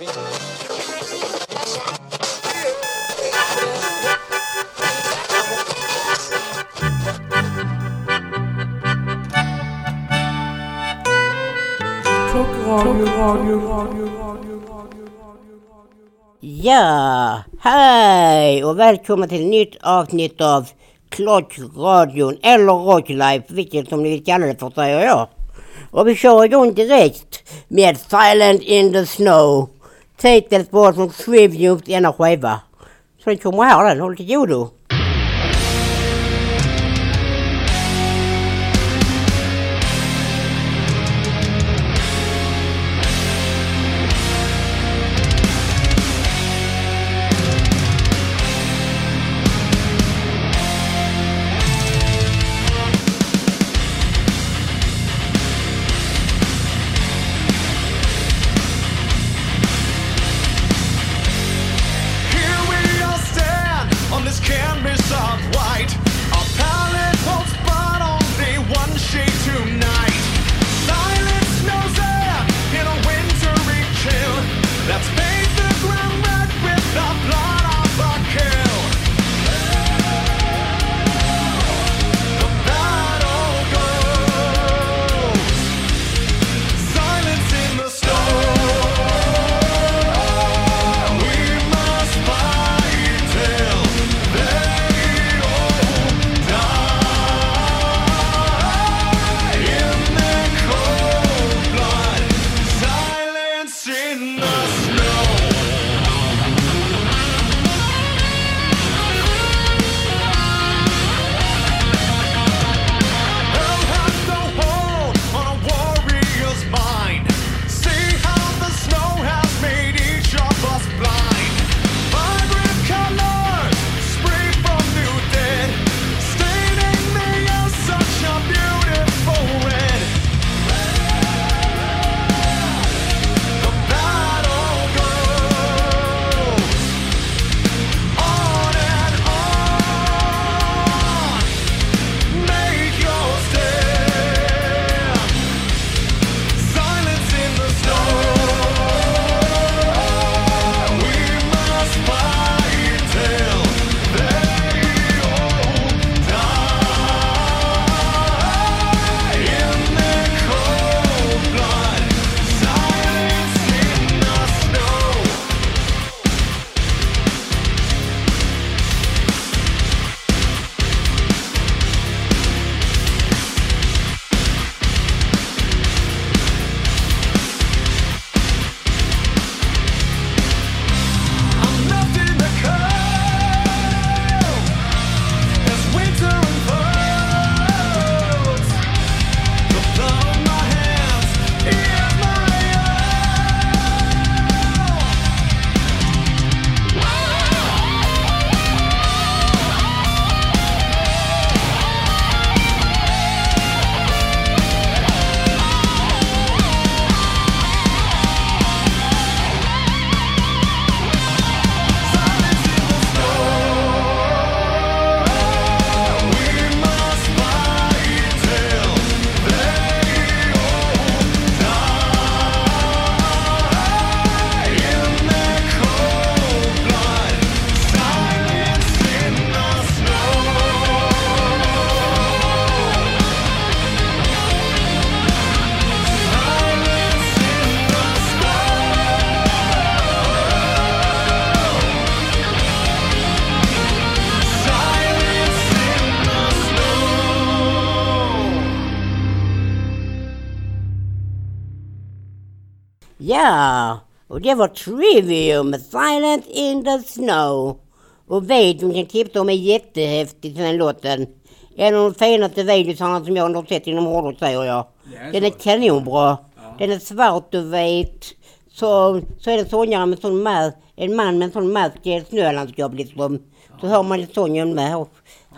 Ja, hej och välkomna till ett nytt avsnitt av Klockradion eller Rocklife, vilket som ni vill kalla det för säger jag. Och vi kör igång direkt med Silent in the Snow. seitsemältä vuotta, mutta syövi juuri enää huivaa. Se on kuin mahdollinen, oltiin joudut. Ja, och det var Trivium, Silent in the Snow. Och videon kan tipsa om är jättehäftig den låten. En av de finaste videosarna som jag har sett inom hårdrock säger jag. är Den är kanonbra. Den är svart och vit. Så, så är det sångare med sån mask, en man med en sån mask i ett snölandskap liksom. Så hör man sången med.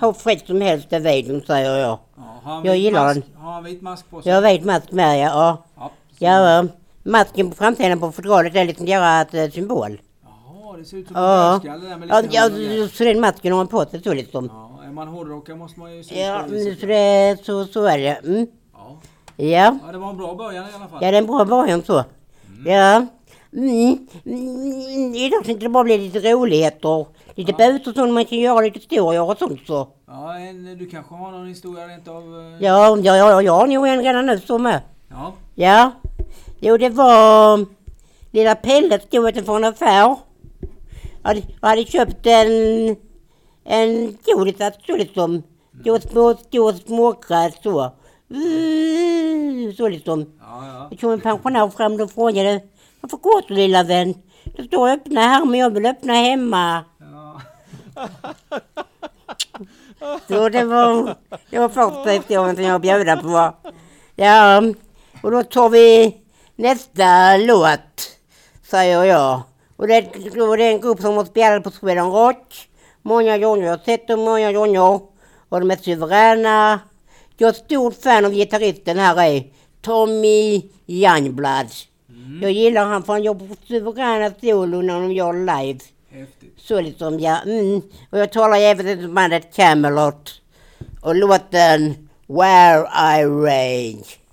Hur, fräck som helst är videon säger jag. Ja, har Jag vit gillar mask, den. Har han vit mask på sig? Jag vet mask med ja. ja. Ja, Ja, masken på framsidan på fodralet är liksom deras eh, symbol. Jaha, det ser ut som Ja. en dödskalle där med Ja, lite ja, grejer. så den masken har man på sig så liksom. Ja, är man hårdrockare måste man ju se Ja, så, det, så, så är det. Mm. Ja. Ja. ja, det var en bra början i alla fall. ja, det är en bra början så. Ja. Mm. Mm. Idag tänkte det bara bli lite roligheter. Lite böter och sånt man kan göra lite historier och sånt så. Ja, en, du kanske har någon historia rent av? eh? Ja, ja, ja, jag har nog en redan nu så med. Ja. Ja. Jo, det var lilla Pelle stod utanför en affär. Jag hade, köpt en, en godis att så liksom. Stor små, stor smågräs så. Mm, Så liksom. Ja, ja. Det kom en pensionär fram och frågade varför går du lilla vän? Det står öppna här men jag vill öppna hemma. ja. Så det var, det var första historien som jag bjöd på. Ja, och då tar vi nästa låt, säger jag. Och det, och det är en grupp som har spelat på Sweden Rock många gånger. Jag har sett dem många gånger. Och de är suveräna. Jag är stort fan av gitarristen här är Tommy Youngblad. Jag gillar han för han gör suveräna solo när de gör live. Häftigt. Så liksom, ja. Mm. Och jag talar även om bandet Camelot. Och låten Where I Range.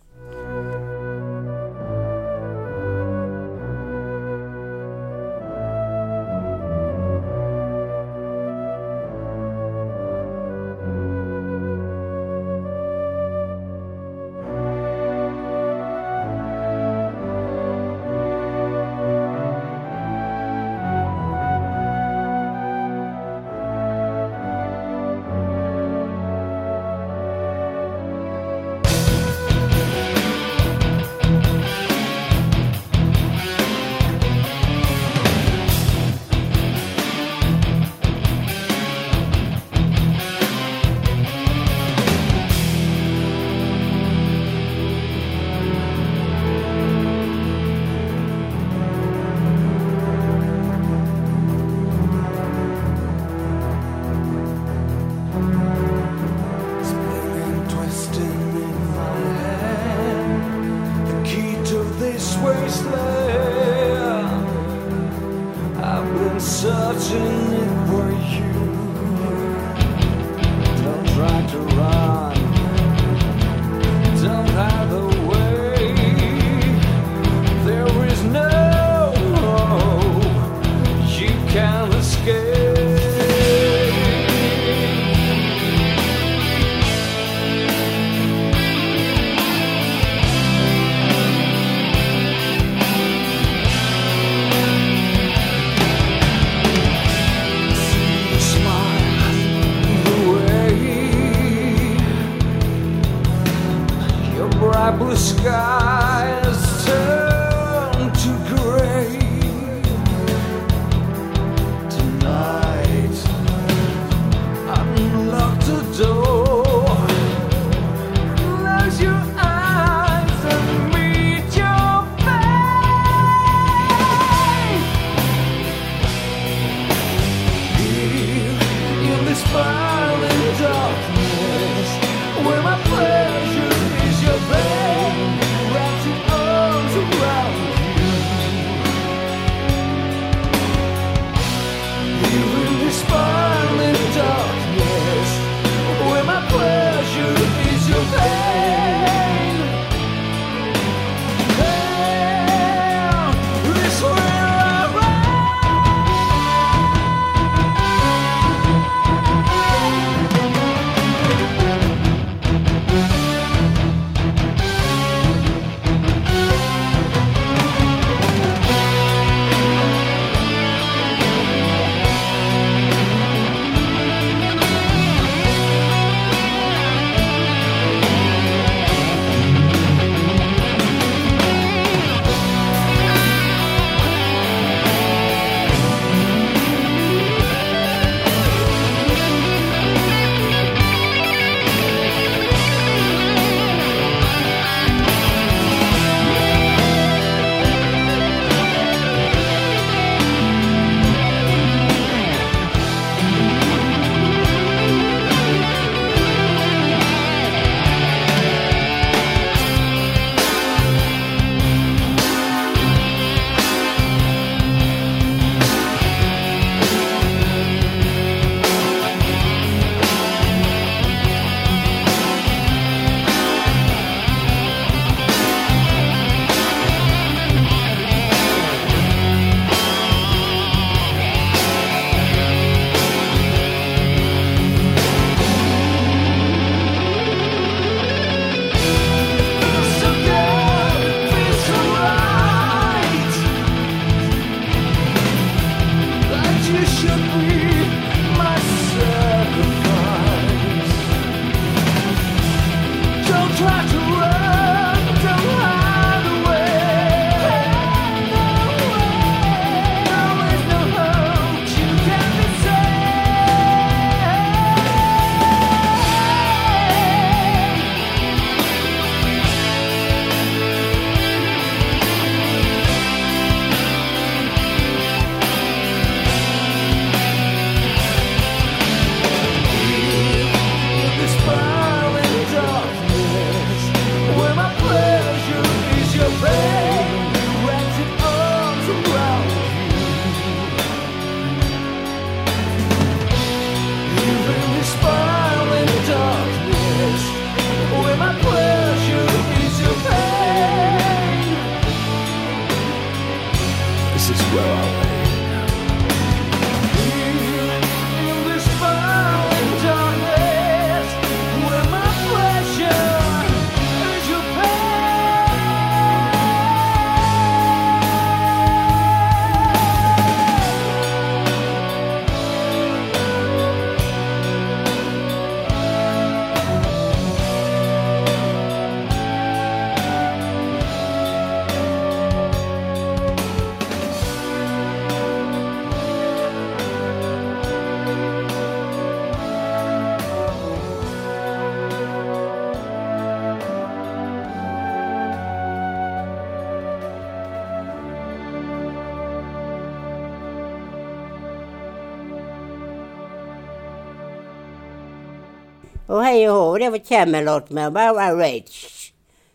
Och hej och hå, det var Camelot med Bara Rage.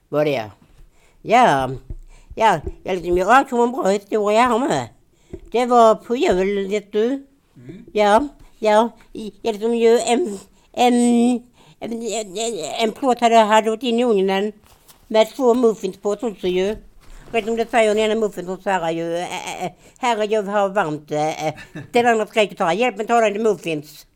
Var det. Ja, ja, jag, liksom, jag kom en bra historia här med. Det var på jul, vet du. Ja, ja, jag liksom ju en, en, en, en, plåt hade, hade gått in i ugnen med två muffins på också ju. Vet du om det säger den ena muffinsen så här ju, jag har varmt. Den andra skrek och sa, hjälp mig ta den muffins.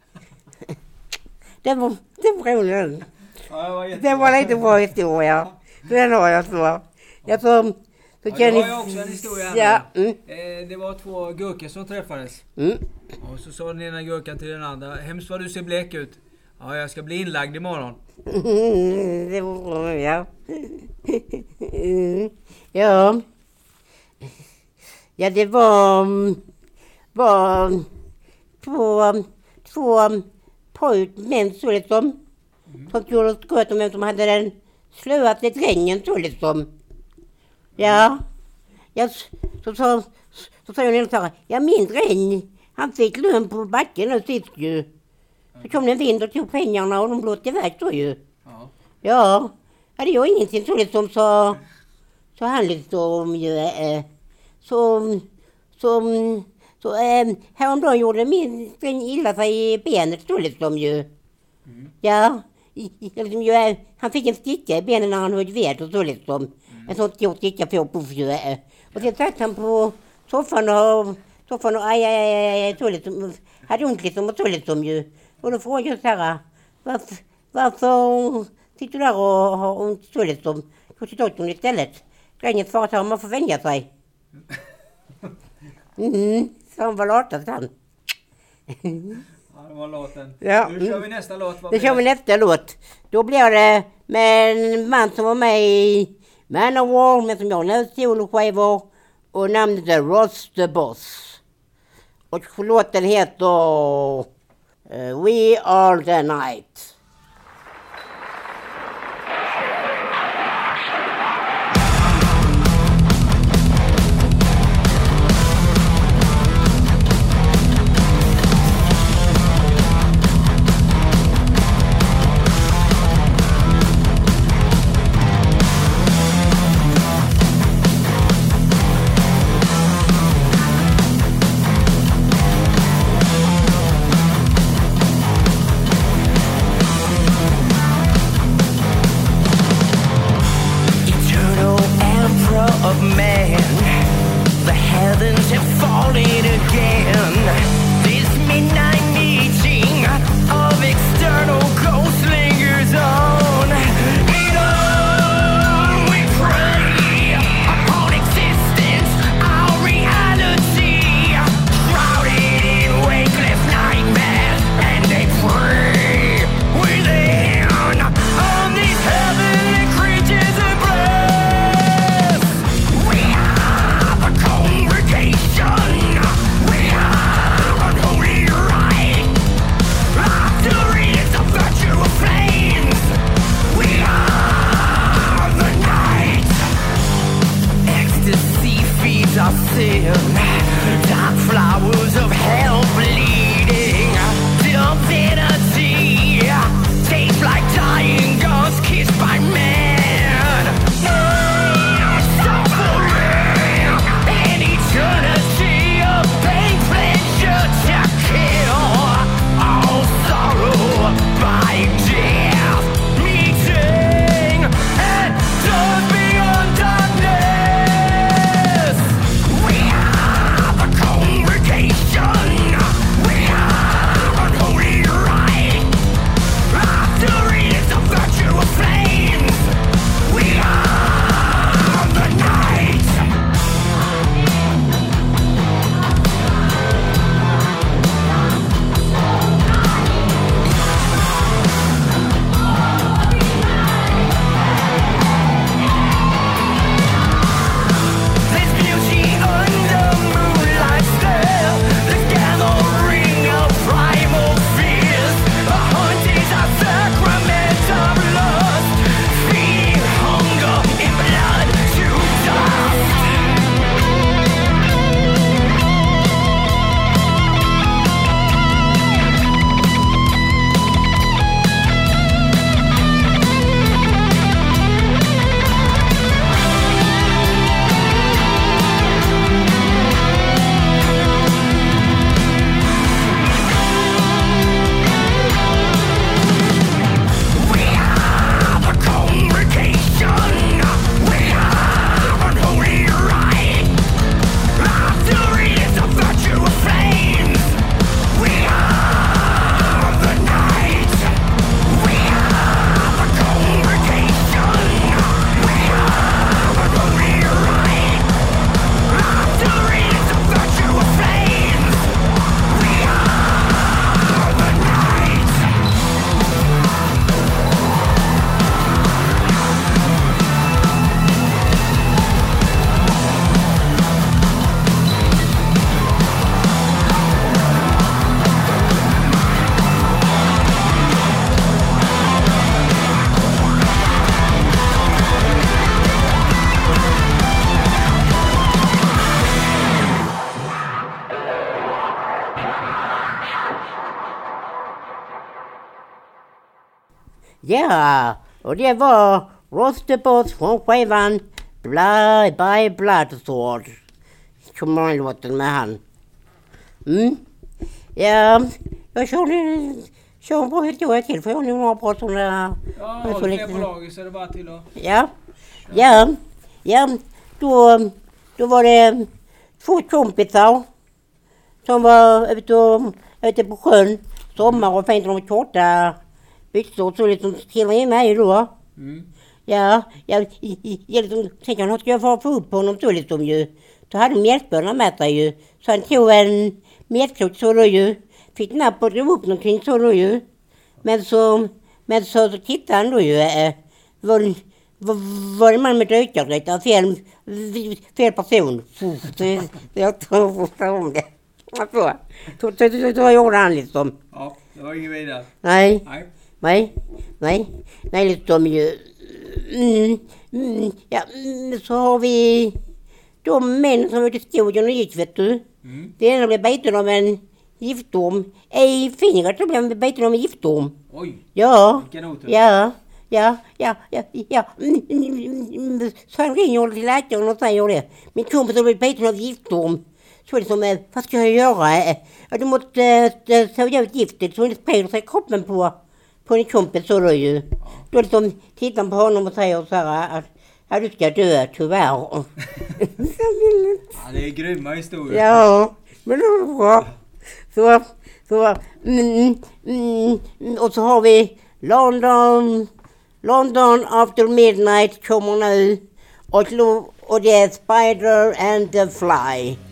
Det var, det var roligt. Ja, det var Det jättebra. var lite bra historia. Den har jag så. Jag tror... Ja, det har jag också en historia Ja. Mm. Eh, Det var två gurkor som träffades. Mm. Och så sa den ena gurkan till den andra. Hemskt vad du ser blek ut. Ja, jag ska bli inlagd imorgon. Mm, Det var bra, ja. Ja. Ja, det var... var två, två pojk, män så liksom. Som gjorde skott om vem som hade den slöaste drängen så liksom. Ja. ja så sa så sa jag så här, ja min dräng, han fick lön på backen nu sist ju. Så kom det en vind och tog pengarna och de blåste iväg så ju. Ja. Ja, hade jag ingenting så liksom så, så han liksom ju, eh, så, så, så eh, häromdagen gjorde min sträng illa sig i benet så liksom ju. Ja, i- i- liksom, ju, eh, han fick en sticka i benet när han höll ved och så liksom. En sån stor sticka på puff ju. eh. Och sen satt han på soffan och, soffan och aj, aj, aj, aj, så liksom, hade ont liksom och så liksom ju. Och då frågade jag så här, varför, varför sitter du där och har ont så liksom? Gå till doktorn istället. Drängen svarade så här, man får vänja sig. Mm, så han var latast han. Ja, det var låten. Ja. Nu kör vi nästa låt. Vad blir kör vi nästa låt. Då blir det med en man som var med i Manowar, men som jag nu soloskivor. Och namnet är Ross the Boss. Och låten heter eh, We Are The Night. Ja, och det var Rostebus från skivan Blood by Bloodsword. Kommer ihåg låten med han. Mm. Ja, jag kör nu kör en bra historia till för jag har nog några bra sådana. Ja, lite- fler på lager så är det bara till att... Ja, ja, ja. Då, då var det två kompisar som var ute, och, ute på sjön. Sommar och fint. De var korta så liksom trillade in mig då. Mm. Ja, jag, jag liksom vad ska jag få upp honom så liksom ju. Då hade de mjölkbönor med sig ju. Så han tog en mjölkklot så då ju. Fick napp och drog upp någonting så då ju. Men så, men så, så tittade han då ju. Eh, var, var, var det man med dykargryta? Fel, fel person. Så, jag tror om det. Så, så, så, så gjorde han liksom. Ja, det var inget vidare. Nej. Nej. Nej, nej, nej, liksom ju... Mm, mm, ja, mm, så har vi de män som var ute i skogen och gick, vet du. Mm. Det ena blev biten av en giftorm. I fingret så blev han biten av en giftorm. Oj, Ja, ja, ja, ja, ja, ja. Så han ringer till läkaren och säger det. Min kompis har blivit biten av giftorm. Så det som, vad ska jag göra? Du måste sälja ut giftet så det sprider sig i kroppen på, på din kompis så då ju. Då liksom tittar han på honom och säger så här att ja, du ska dö tyvärr. Ja, det är grymma historier. Ja, men det var bra. Så, så, mm, mm, och så har vi London, London after midnight kommer nu. Och, och det är Spider and the Fly.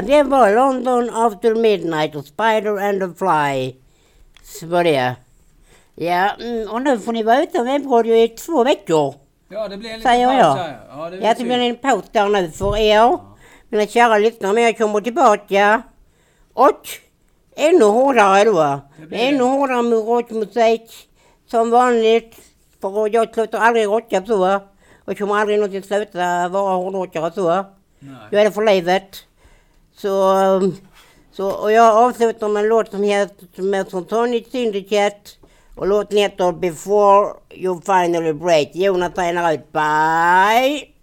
Ja, det var London After Midnight och Spider and the Fly. Så var det. Ja, mm, och nu får ni vara utan webbradio i två veckor. Ja, det blir en liten paus jag. här. Ja, det Ja, det blir en paus där nu för er. Mina kära lyssnare, men jag kommer tillbaka. Och ännu hårdare då. Ännu hårdare med rockmusik. Som vanligt. För jag slutar aldrig rocka så. Och kommer aldrig någonsin sluta vara hårdrockare så. Nej. Jag är det för livet. Så, um, så, och jag avslutar med en låt som heter Som Tony Syndicate. Och låten heter Before You Finally Break. Jonas tränar ut. Bye!